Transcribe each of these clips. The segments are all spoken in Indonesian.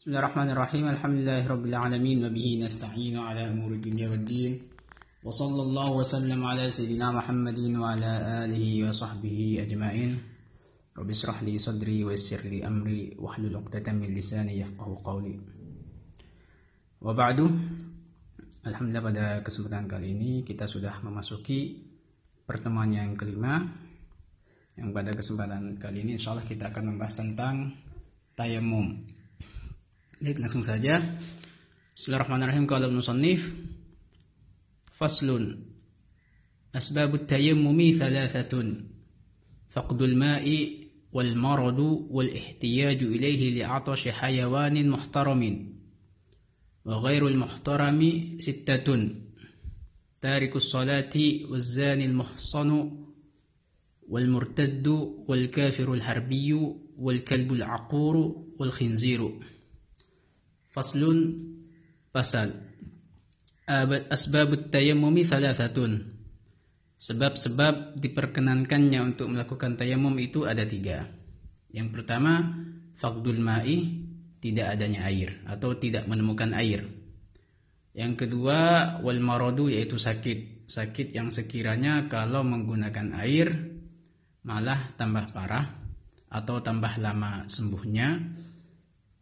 بسم الله الرحمن الرحيم الحمد لله رب العالمين وبه نستعين على أمور الدنيا والدين وصلى الله وسلم على سيدنا محمد وعلى آله وصحبه أجمعين رب اشرح لي صدري ويسر لي أمري واحلل عقدة من لساني يفقه قولي وبعد Alhamdulillah pada kesempatan kali ini kita sudah memasuki pertemuan yang kelima yang pada kesempatan kali ini insya Allah kita akan membahas tentang tayamum Baik, langsung saja. Bismillahirrahmanirrahim. Qala al-musannif faslun أسباب التيمم ثلاثة فقد الماء والمرض والاحتياج إليه لعطش حيوان محترم وغير المحترم ستة تارك الصلاة والزاني المحصن والمرتد والكافر الحربي والكلب العقور والخنزير Faslun pasal. Asbabut tayammumi thalathatun. Sebab-sebab diperkenankannya untuk melakukan tayamum itu ada tiga. Yang pertama Faqdul ma'i Tidak adanya air Atau tidak menemukan air. Yang kedua Wal maradu yaitu sakit. Sakit yang sekiranya kalau menggunakan air Malah tambah parah Atau tambah lama sembuhnya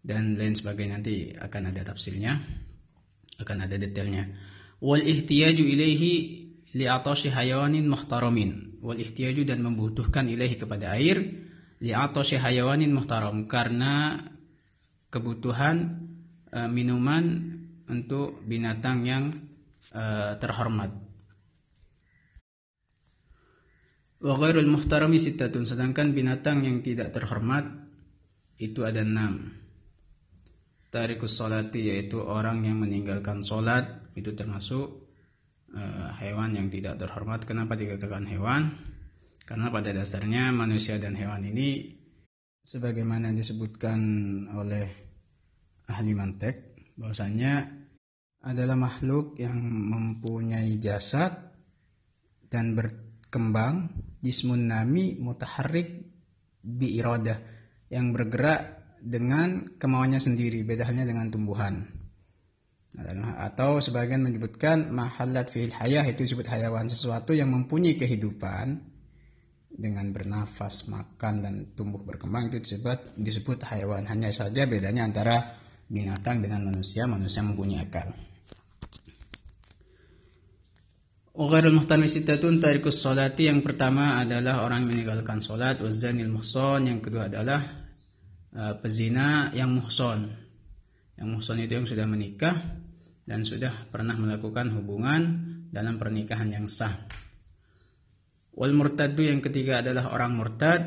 dan lain sebagainya. Nanti akan ada tafsirnya akan ada detailnya. Wal ihtiyaju ilaihi li atashi hayawanin muhtaramin. Wal ihtiyaju dan membutuhkan ilaihi kepada air li atashi hayawanin muhtaram. Karena kebutuhan uh, minuman untuk binatang yang uh, terhormat. Wa ghairul muhtarami sittatun. Sedangkan binatang yang tidak terhormat itu ada enam tarikus solati yaitu orang yang meninggalkan solat itu termasuk uh, hewan yang tidak terhormat. Kenapa dikatakan hewan? Karena pada dasarnya manusia dan hewan ini sebagaimana disebutkan oleh ahli mantek bahwasanya adalah makhluk yang mempunyai jasad dan berkembang jismun nami mutaharrik bi yang bergerak dengan kemauannya sendiri, beda halnya dengan tumbuhan. Atau sebagian menyebutkan mahalat fil hayah itu disebut hayawan sesuatu yang mempunyai kehidupan dengan bernafas, makan dan tumbuh berkembang itu disebut disebut hayawan. Hanya saja bedanya antara binatang dengan manusia, manusia mempunyai akal. Ughairul muhtamis sitatun tarikus salati yang pertama adalah orang meninggalkan salat, wazanil muhson yang kedua adalah uh, pezina yang muhson. Yang muhson itu yang sudah menikah dan sudah pernah melakukan hubungan dalam pernikahan yang sah. Wal murtadu yang ketiga adalah orang murtad.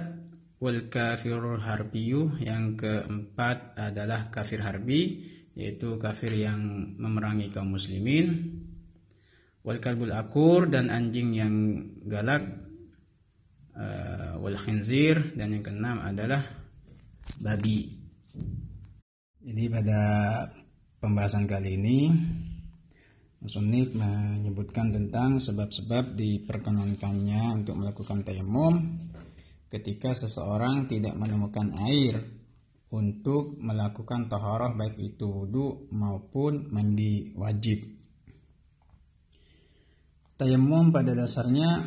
Wal kafirul harbiyu yang keempat adalah kafir harbi yaitu kafir yang memerangi kaum muslimin. Wal kalbul akur dan anjing yang galak. Uh, wal khinzir dan yang keenam adalah babi. Jadi pada pembahasan kali ini Musonif menyebutkan tentang sebab-sebab diperkenankannya untuk melakukan tayamum ketika seseorang tidak menemukan air untuk melakukan taharah baik itu wudhu maupun mandi wajib. Tayamum pada dasarnya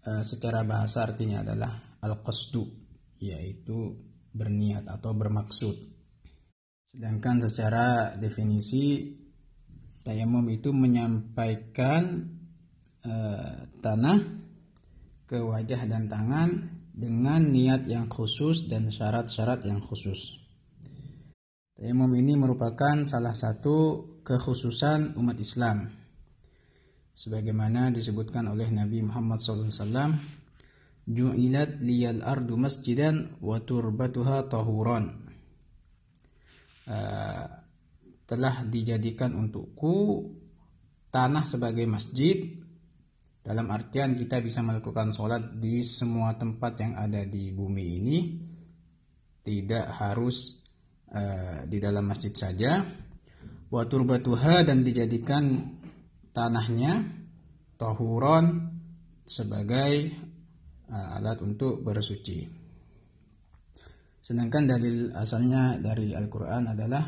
eh, secara bahasa artinya adalah al-qasdu yaitu berniat atau bermaksud. Sedangkan secara definisi tayamum itu menyampaikan e, tanah ke wajah dan tangan dengan niat yang khusus dan syarat-syarat yang khusus. Tayamum ini merupakan salah satu kekhususan umat Islam. Sebagaimana disebutkan oleh Nabi Muhammad SAW ju'ilat liyal ardu masjidan wa turbatuha tahuran uh, telah dijadikan untukku tanah sebagai masjid. Dalam artian kita bisa melakukan sholat di semua tempat yang ada di bumi ini. Tidak harus uh, di dalam masjid saja. Wa turbatuha dan dijadikan tanahnya tahuran sebagai alat untuk bersuci. Sedangkan dalil asalnya dari Al-Qur'an adalah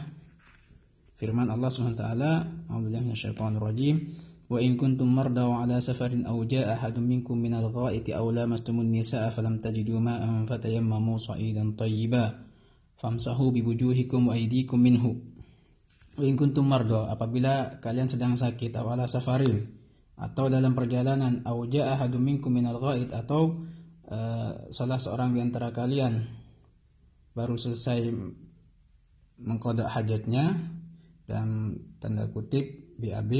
firman Allah SWT, A'udzubillahi minasyaitonir rajim. Wa in kuntum marda wa ala safarin aw jaa ahadun minkum minal ghaiti aw lamastumun nisaa falam tajidu ma'an fatayammamu sa'idan tayyiba famsahu biwujuhikum wa aydikum minhu. Wa in kuntum marda apabila kalian sedang sakit aw ala safarin atau dalam perjalanan aw jaa ahadun minkum minal ghait atau uh, salah seorang di antara kalian baru selesai mengkodak hajatnya dan tanda kutip BAB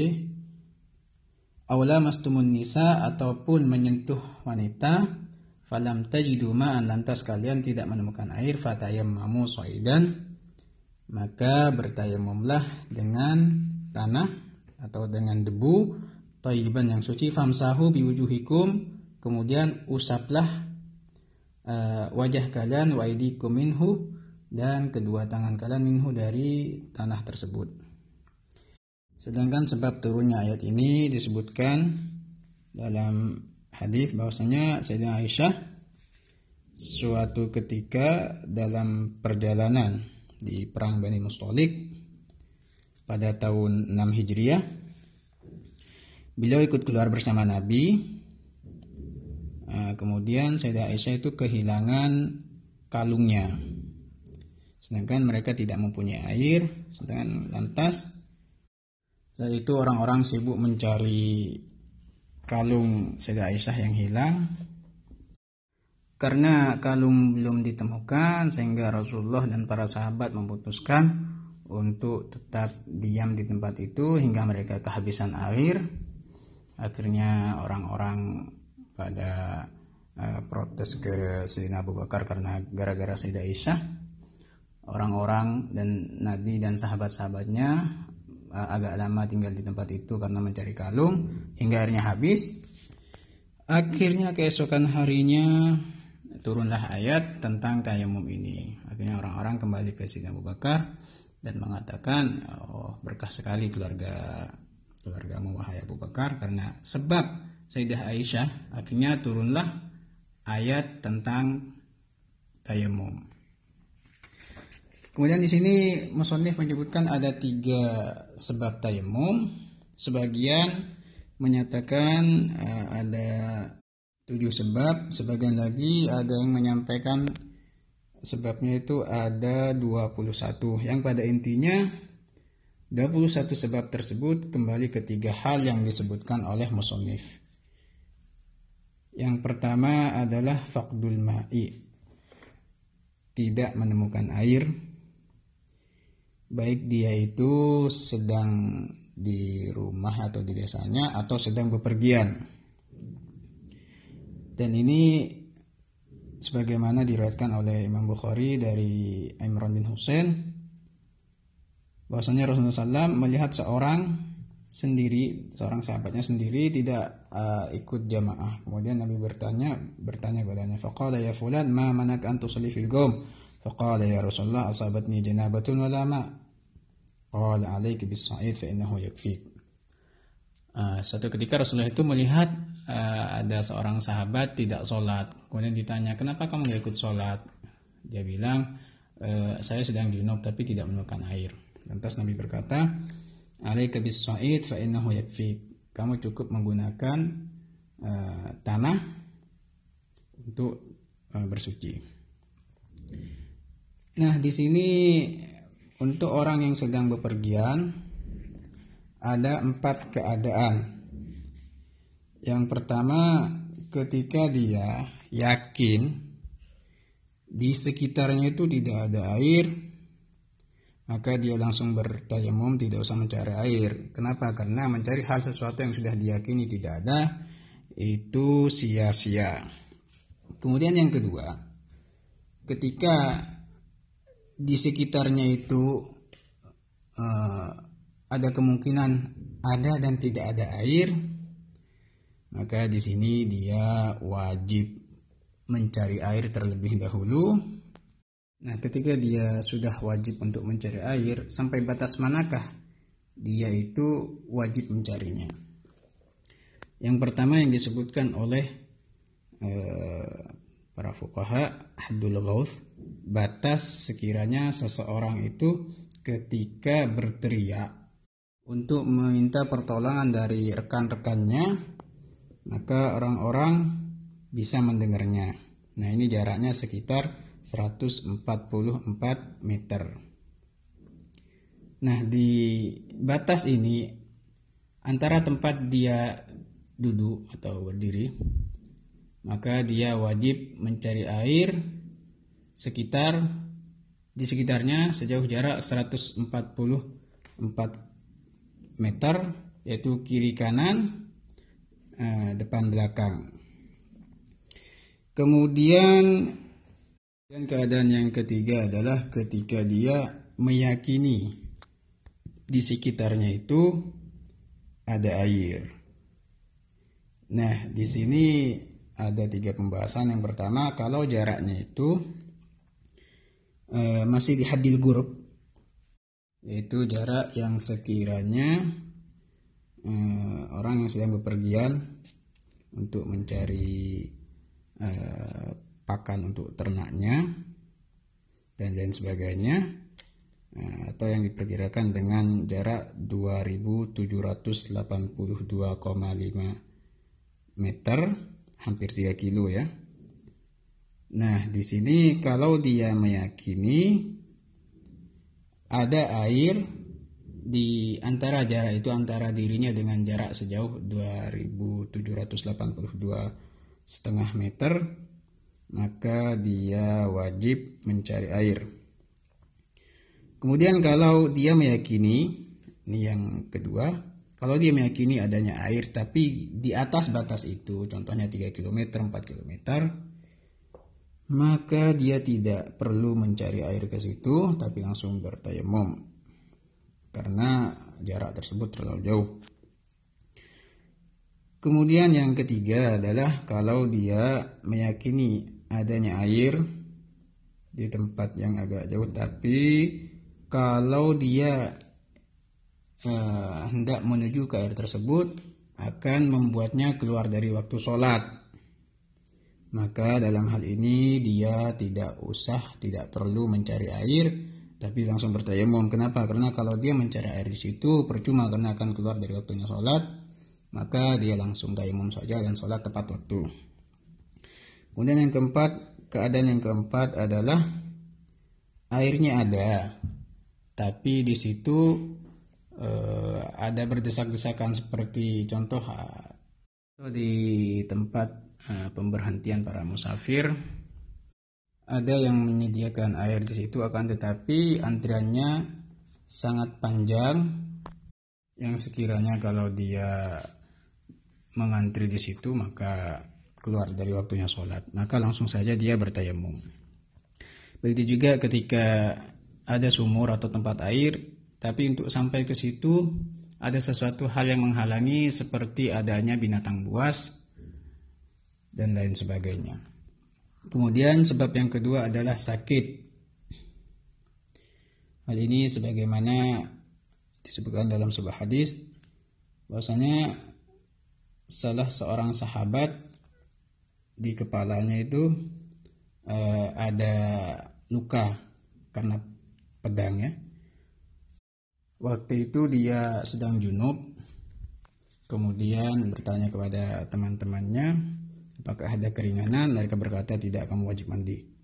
Aula mastumun nisa ataupun menyentuh wanita falam tajidu ma'an lantas kalian tidak menemukan air fatayammamu soidan maka bertayamumlah dengan tanah atau dengan debu thayyiban yang suci famsahu biwujuhikum kemudian usaplah uh, wajah kalian wa minhu dan kedua tangan kalian minhu dari tanah tersebut. Sedangkan sebab turunnya ayat ini disebutkan dalam hadis bahwasanya Sayyidina Aisyah suatu ketika dalam perjalanan di perang Bani Mustalik pada tahun 6 Hijriah beliau ikut keluar bersama Nabi kemudian Sayyidah Aisyah itu kehilangan kalungnya sedangkan mereka tidak mempunyai air sedangkan lantas saat itu orang-orang sibuk mencari kalung Sayyidah Aisyah yang hilang. Karena kalung belum ditemukan sehingga Rasulullah dan para sahabat memutuskan untuk tetap diam di tempat itu hingga mereka kehabisan air. Akhirnya orang-orang pada uh, protes ke Sayyidina Abu Bakar karena gara-gara Sayyidah Aisyah orang-orang dan Nabi dan sahabat-sahabatnya uh, agak lama tinggal di tempat itu karena mencari kalung hingga akhirnya habis. Akhirnya keesokan harinya turunlah ayat tentang tayamum ini. Akhirnya orang-orang kembali ke Sayyidina Abu Bakar dan mengatakan, "Oh, berkah sekali keluarga keluarga wahai Abu Bakar karena sebab Sayyidah Aisyah akhirnya turunlah ayat tentang tayamum." Kemudian di sini Musonif menyebutkan ada tiga sebab tayamum. Sebagian menyatakan uh, ada tujuh sebab, sebagian lagi ada yang menyampaikan sebabnya itu ada 21. Yang pada intinya 21 sebab tersebut kembali ke tiga hal yang disebutkan oleh Musonif. Yang pertama adalah fakdul ma'i. Tidak menemukan air baik dia itu sedang di rumah atau di desanya atau sedang bepergian. Dan ini sebagaimana diriwayatkan oleh Imam Bukhari dari Imran bin Husain bahwasanya Rasulullah SAW melihat seorang sendiri, seorang sahabatnya sendiri tidak uh, ikut jamaah. Kemudian Nabi bertanya, bertanya kepadanya, "Faqala ya fulan, ma manaka an tusalli fil qaum?" Faqala ya Rasulullah asabatni janabatun wala ma. Qala alaiki bis sa'id fa innahu yakfik. Uh, suatu ketika Rasulullah itu melihat uh, ada seorang sahabat tidak sholat. Kemudian ditanya, kenapa kamu tidak ikut sholat? Dia bilang, e, saya sedang junub tapi tidak menemukan air. Lantas Nabi berkata, alaika bis sa'id fa innahu yakfik. Kamu cukup menggunakan uh, tanah untuk uh, bersuci. Nah, di sini untuk orang yang sedang bepergian ada empat keadaan. Yang pertama, ketika dia yakin di sekitarnya itu tidak ada air, maka dia langsung bertayamum tidak usah mencari air. Kenapa? Karena mencari hal sesuatu yang sudah diyakini tidak ada itu sia-sia. Kemudian yang kedua, ketika di sekitarnya itu uh, ada kemungkinan ada dan tidak ada air, maka di sini dia wajib mencari air terlebih dahulu. Nah, ketika dia sudah wajib untuk mencari air, sampai batas manakah dia itu wajib mencarinya? Yang pertama yang disebutkan oleh uh, para fuqaha haddul ghaus batas sekiranya seseorang itu ketika berteriak untuk meminta pertolongan dari rekan-rekannya maka orang-orang bisa mendengarnya. Nah, ini jaraknya sekitar 144 meter. Nah, di batas ini antara tempat dia duduk atau berdiri maka dia wajib mencari air sekitar di sekitarnya sejauh jarak 144 meter yaitu kiri kanan eh, depan belakang. Kemudian dan keadaan yang ketiga adalah ketika dia meyakini di sekitarnya itu ada air. Nah, di sini ada tiga pembahasan. Yang pertama, kalau jaraknya itu e, masih di hadil gurub, yaitu jarak yang sekiranya e, orang yang sedang bepergian untuk mencari e, pakan untuk ternaknya dan lain sebagainya atau yang diperkirakan dengan jarak 2782,5 meter hampir 3 kilo ya. Nah, di sini kalau dia meyakini ada air di antara jarak itu antara dirinya dengan jarak sejauh 2782 setengah meter maka dia wajib mencari air. Kemudian kalau dia meyakini ini yang kedua kalau dia meyakini adanya air tapi di atas batas itu, contohnya 3 km, 4 km, maka dia tidak perlu mencari air ke situ tapi langsung bertayamum karena jarak tersebut terlalu jauh. Kemudian yang ketiga adalah kalau dia meyakini adanya air di tempat yang agak jauh tapi kalau dia uh, hendak menuju ke air tersebut akan membuatnya keluar dari waktu sholat. Maka dalam hal ini dia tidak usah, tidak perlu mencari air, tapi langsung bertayamum. Kenapa? Karena kalau dia mencari air di situ percuma karena akan keluar dari waktunya sholat, maka dia langsung tayamum saja dan sholat tepat waktu. Kemudian yang keempat, keadaan yang keempat adalah airnya ada, tapi di situ uh, ada berdesak-desakan seperti contoh uh, di tempat uh, pemberhentian para musafir ada yang menyediakan air di situ akan tetapi antriannya sangat panjang yang sekiranya kalau dia mengantri di situ maka keluar dari waktunya sholat maka langsung saja dia bertayamum begitu juga ketika ada sumur atau tempat air tapi untuk sampai ke situ ada sesuatu hal yang menghalangi seperti adanya binatang buas dan lain sebagainya. Kemudian sebab yang kedua adalah sakit. Hal ini sebagaimana disebutkan dalam sebuah hadis bahwasanya salah seorang sahabat di kepalanya itu uh, ada luka karena pedang ya Waktu itu dia sedang junub, kemudian bertanya kepada teman-temannya, apakah ada keringanan? Mereka berkata tidak, kamu wajib mandi.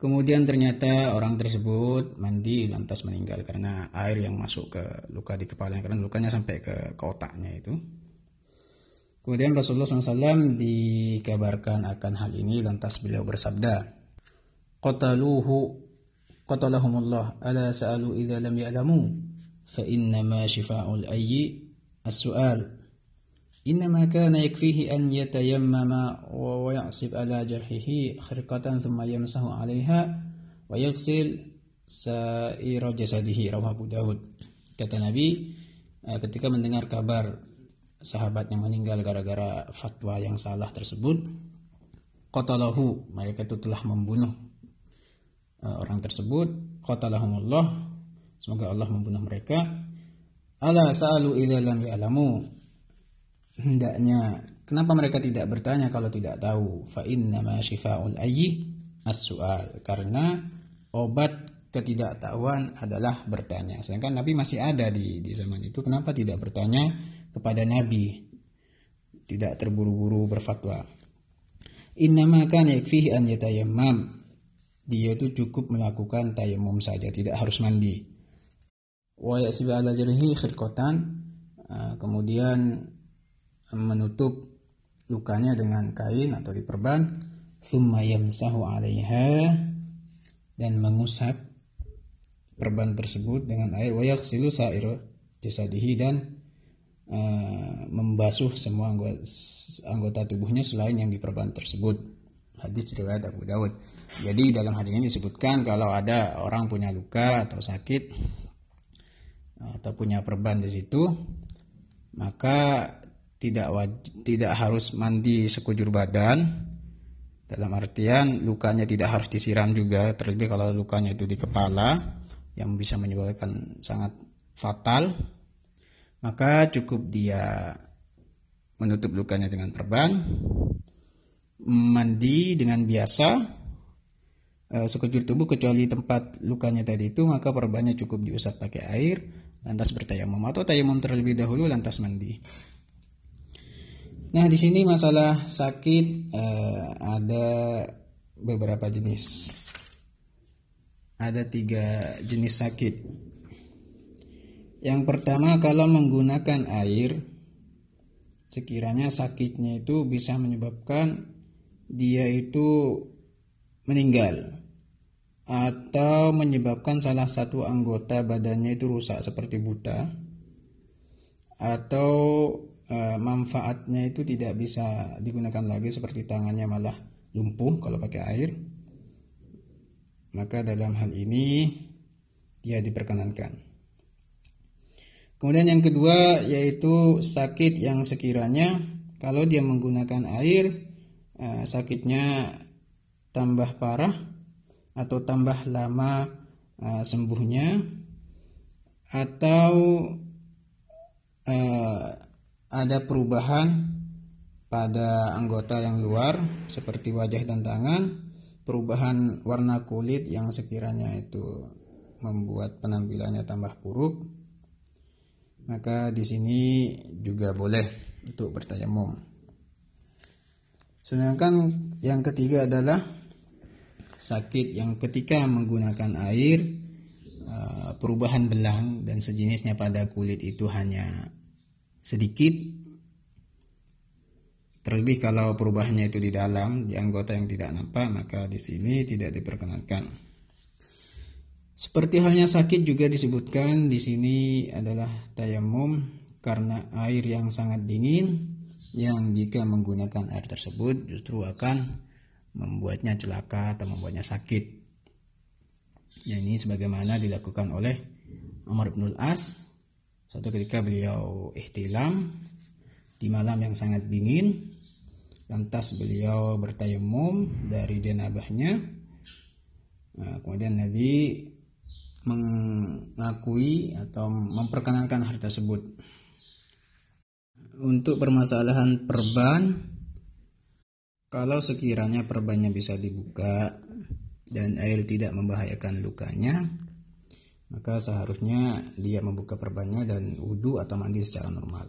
Kemudian ternyata orang tersebut mandi lantas meninggal karena air yang masuk ke luka di kepalanya karena lukanya sampai ke, ke itu. Kemudian Rasulullah SAW dikabarkan akan hal ini lantas beliau bersabda, Qataluhu قتلهم الله ألا سألوا إذا لم يعلموا فإنما شفاء الأي السؤال إنما كان يكفيه أن يتيمم ويعصب على جرحه خرقة ثم يمسح عليها ويغسل سائر جسده رواه Abu Dawud kata Nabi eh, ketika mendengar kabar sahabat yang meninggal gara-gara fatwa yang salah tersebut qatalahu mereka itu telah membunuh uh, orang tersebut qatalahumullah semoga Allah membunuh mereka ala sa'alu ila lam ya'lamu hendaknya Kenapa mereka tidak bertanya kalau tidak tahu? Fa innama syifa'ul ayyi as-su'al. Karena obat ketidaktahuan adalah bertanya. Sedangkan Nabi masih ada di di zaman itu. Kenapa tidak bertanya kepada Nabi? Tidak terburu-buru berfatwa. Innama kan yakfihi an yatayammam. Dia itu cukup melakukan tayamum saja, tidak harus mandi. Wa yasibu ala jarhi khirqatan. Ah, kemudian menutup lukanya dengan kain atau diperban thumma yamsahu 'alaiha dan mengusap perban tersebut dengan air wa yaghsilu sa'ir jasadihi dan uh, membasuh semua anggota, tubuhnya selain yang diperban tersebut. Hadis riwayat Abu Dawud. Jadi dalam hadis ini disebutkan kalau ada orang punya luka atau sakit atau punya perban di situ maka tidak wajib, tidak harus mandi sekujur badan. Dalam artian lukanya tidak harus disiram juga terlebih kalau lukanya itu di kepala yang bisa menyebabkan sangat fatal maka cukup dia menutup lukanya dengan perban mandi dengan biasa eh, sekujur tubuh kecuali tempat lukanya tadi itu maka perbannya cukup diusap pakai air lantas bertayamum atau tayamum terlebih dahulu lantas mandi Nah, di sini masalah sakit uh, ada beberapa jenis. Ada tiga jenis sakit. Yang pertama kalau menggunakan air, sekiranya sakitnya itu bisa menyebabkan dia itu meninggal atau menyebabkan salah satu anggota badannya itu rusak seperti buta atau Eh, manfaatnya itu tidak bisa digunakan lagi seperti tangannya malah lumpuh kalau pakai air maka dalam hal ini dia diperkenankan kemudian yang kedua yaitu sakit yang sekiranya kalau dia menggunakan air eh, sakitnya tambah parah atau tambah lama eh, sembuhnya atau ada perubahan pada anggota yang luar seperti wajah dan tangan, perubahan warna kulit yang sekiranya itu membuat penampilannya tambah buruk, maka di sini juga boleh untuk bertayamum. Sedangkan yang ketiga adalah sakit yang ketika menggunakan air eh, perubahan belang dan sejenisnya pada kulit itu hanya sedikit terlebih kalau perubahannya itu di dalam di anggota yang tidak nampak maka di sini tidak diperkenankan seperti halnya sakit juga disebutkan di sini adalah tayamum karena air yang sangat dingin yang jika menggunakan air tersebut justru akan membuatnya celaka atau membuatnya sakit. Ya, ini sebagaimana dilakukan oleh Umar bin As Suatu ketika beliau ihtilam di malam yang sangat dingin, lantas beliau bertayamum dari jenabahnya. Nah, kemudian Nabi mengakui atau memperkenalkan hal tersebut. Untuk permasalahan perban, kalau sekiranya perbannya bisa dibuka dan air tidak membahayakan lukanya, maka seharusnya dia membuka perbannya dan wudhu atau mandi secara normal.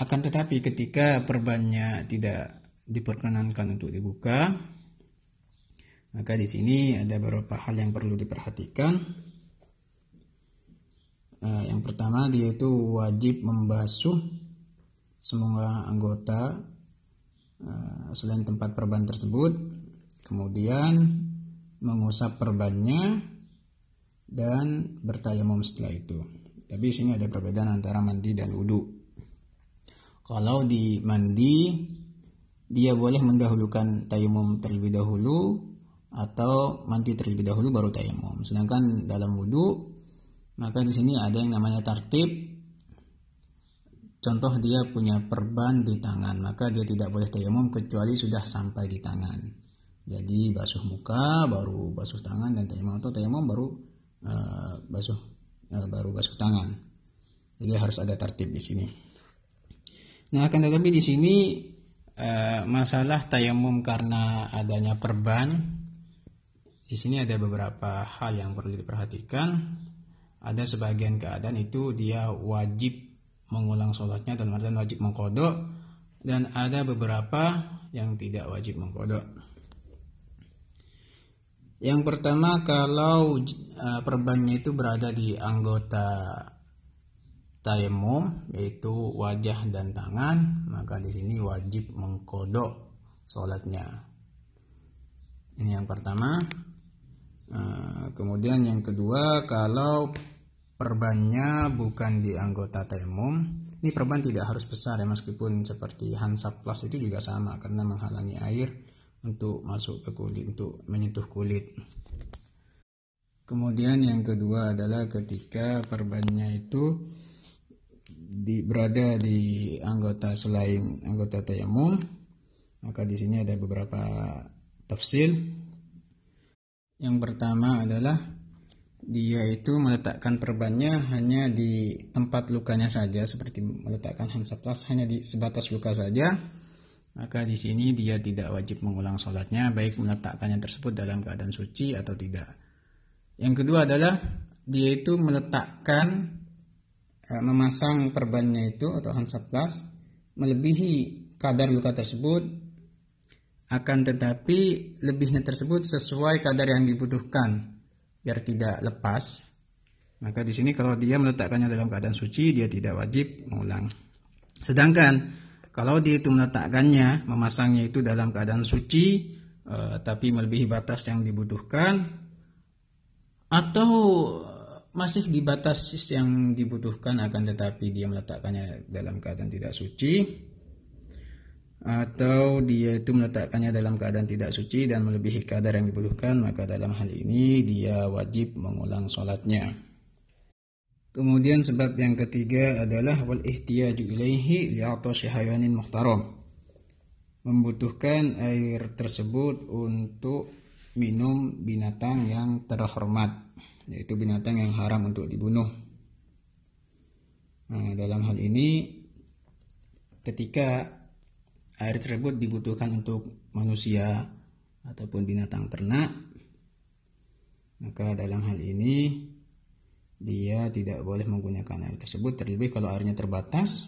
Akan tetapi ketika perbannya tidak diperkenankan untuk dibuka, maka di sini ada beberapa hal yang perlu diperhatikan. Uh, yang pertama dia itu wajib membasuh semua anggota uh, selain tempat perban tersebut, kemudian mengusap perbannya dan bertayamum setelah itu. Tapi sini ada perbedaan antara mandi dan wudhu. Kalau di mandi, dia boleh mendahulukan tayamum terlebih dahulu atau mandi terlebih dahulu baru tayamum. Sedangkan dalam wudhu, maka di sini ada yang namanya tartib. Contoh dia punya perban di tangan, maka dia tidak boleh tayamum kecuali sudah sampai di tangan. Jadi basuh muka, baru basuh tangan dan tayamum atau tayamum baru uh, basuh uh, baru basuh tangan. Jadi harus ada tertib di sini. Nah, akan tetapi di sini uh, masalah tayamum karena adanya perban. Di sini ada beberapa hal yang perlu diperhatikan. Ada sebagian keadaan itu dia wajib mengulang sholatnya dan artian wajib mengkodok dan ada beberapa yang tidak wajib mengkodok. Yang pertama kalau uh, perbannya itu berada di anggota tayamum yaitu wajah dan tangan maka di sini wajib mengkodok sholatnya ini yang pertama eh, kemudian yang kedua kalau perbannya bukan di anggota tayamum ini perban tidak harus besar ya meskipun seperti hansap plus itu juga sama karena menghalangi air untuk masuk ke kulit untuk menyentuh kulit. Kemudian yang kedua adalah ketika perbannya itu di, berada di anggota selain anggota tayamum maka di sini ada beberapa tafsir. Yang pertama adalah dia itu meletakkan perbannya hanya di tempat lukanya saja seperti meletakkan hansaplas hanya di sebatas luka saja. Maka di sini dia tidak wajib mengulang sholatnya baik meletakkannya tersebut dalam keadaan suci atau tidak. Yang kedua adalah dia itu meletakkan Eh, memasang perbannya itu atau hansaplas melebihi kadar luka tersebut. Akan tetapi lebihnya tersebut sesuai kadar yang dibutuhkan biar tidak lepas. Maka di sini kalau dia meletakkannya dalam keadaan suci dia tidak wajib mengulang. Sedangkan kalau dia itu meletakkannya memasangnya itu dalam keadaan suci eh, tapi melebihi batas yang dibutuhkan atau masih di batas yang dibutuhkan akan tetapi dia meletakkannya dalam keadaan tidak suci atau dia itu meletakkannya dalam keadaan tidak suci dan melebihi kadar yang dibutuhkan maka dalam hal ini dia wajib mengulang sholatnya kemudian sebab yang ketiga adalah wal ihtiyaju ilaihi li'atashi hayanin muhtaram membutuhkan air tersebut untuk minum binatang yang terhormat yaitu binatang yang haram untuk dibunuh. Nah, dalam hal ini ketika air tersebut dibutuhkan untuk manusia ataupun binatang ternak, maka dalam hal ini dia tidak boleh menggunakan air tersebut terlebih kalau airnya terbatas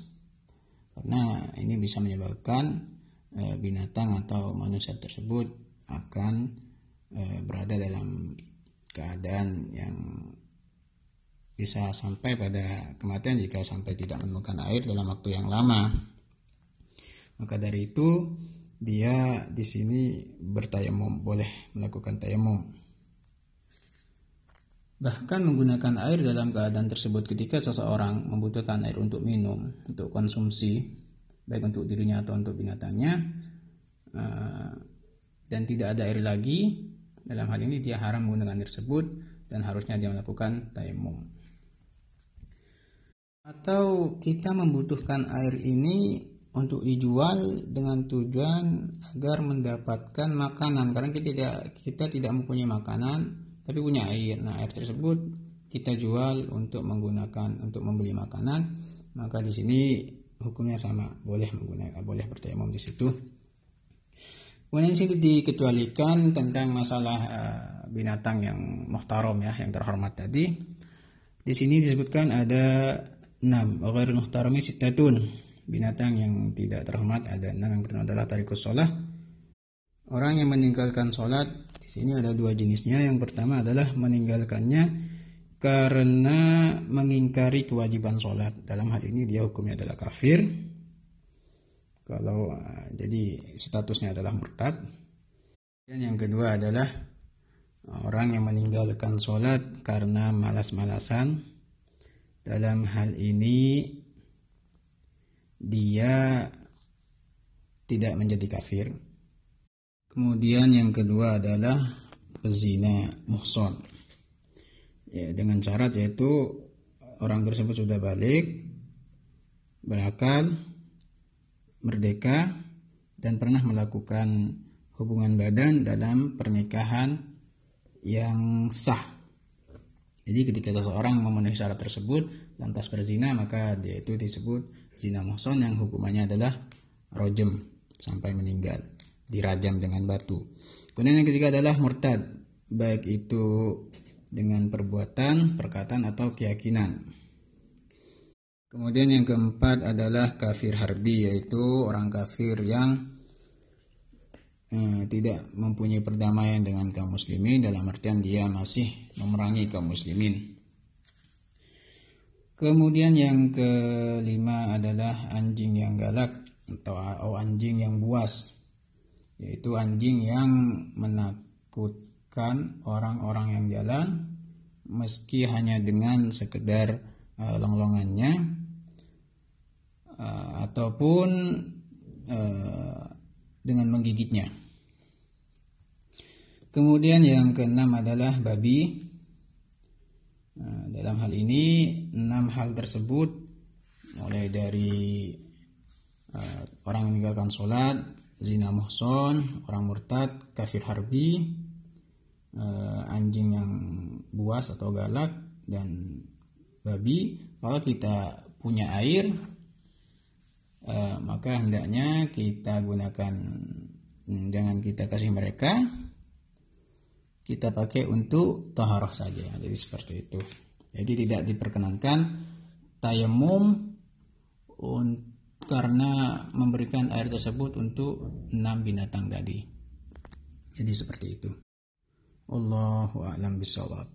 karena ini bisa menyebabkan e, binatang atau manusia tersebut akan e, berada dalam keadaan yang bisa sampai pada kematian jika sampai tidak menemukan air dalam waktu yang lama. Maka dari itu dia di sini bertayamum, boleh melakukan tayamum. Bahkan menggunakan air dalam keadaan tersebut ketika seseorang membutuhkan air untuk minum, untuk konsumsi, baik untuk dirinya atau untuk binatangnya, eh, dan tidak ada air lagi, dalam hal ini dia haram menggunakan air tersebut dan harusnya dia melakukan tayamum. Atau kita membutuhkan air ini untuk dijual dengan tujuan agar mendapatkan makanan karena kita tidak kita tidak mempunyai makanan tapi punya air. Nah, air tersebut kita jual untuk menggunakan untuk membeli makanan, maka di sini hukumnya sama, boleh menggunakan boleh bertayamum di situ. Kemudian sini dikecualikan tentang masalah uh, binatang yang muhtaram ya, yang terhormat tadi. Di sini disebutkan ada enam. Ghairul muhtarami sitatun. Binatang yang tidak terhormat ada enam. Yang pertama adalah tarikus sholah. Orang yang meninggalkan sholat di sini ada dua jenisnya. Yang pertama adalah meninggalkannya karena mengingkari kewajiban sholat. Dalam hal ini dia hukumnya adalah kafir kalau uh, jadi statusnya adalah murtad dan yang kedua adalah orang yang meninggalkan sholat karena malas-malasan dalam hal ini dia tidak menjadi kafir kemudian yang kedua adalah pezina muhson ya, dengan syarat yaitu orang tersebut sudah balik berakal merdeka dan pernah melakukan hubungan badan dalam pernikahan yang sah. Jadi ketika seseorang memenuhi syarat tersebut lantas berzina maka dia itu disebut zina muhson yang hukumannya adalah rojem sampai meninggal, dirajam dengan batu. Kemudian yang ketiga adalah murtad, baik itu dengan perbuatan, perkataan atau keyakinan. Kemudian yang keempat adalah kafir harbi yaitu orang kafir yang eh, tidak mempunyai perdamaian dengan kaum muslimin dalam artian dia masih memerangi kaum muslimin. Kemudian yang kelima adalah anjing yang galak atau anjing yang buas yaitu anjing yang menakutkan orang-orang yang jalan meski hanya dengan sekedar uh, longlongannya uh, ataupun uh, dengan menggigitnya. Kemudian yang keenam adalah babi. Dalam hal ini enam hal tersebut mulai dari uh, orang meninggalkan sholat, zina muhson, orang murtad, kafir harbi, uh, anjing yang buas atau galak dan babi. Kalau kita punya air, Eh, maka hendaknya kita gunakan hmm, jangan kita kasih mereka kita pakai untuk taharah saja jadi seperti itu jadi tidak diperkenankan tayamum karena memberikan air tersebut untuk enam binatang tadi. Jadi seperti itu. Allahu a'lam bishawab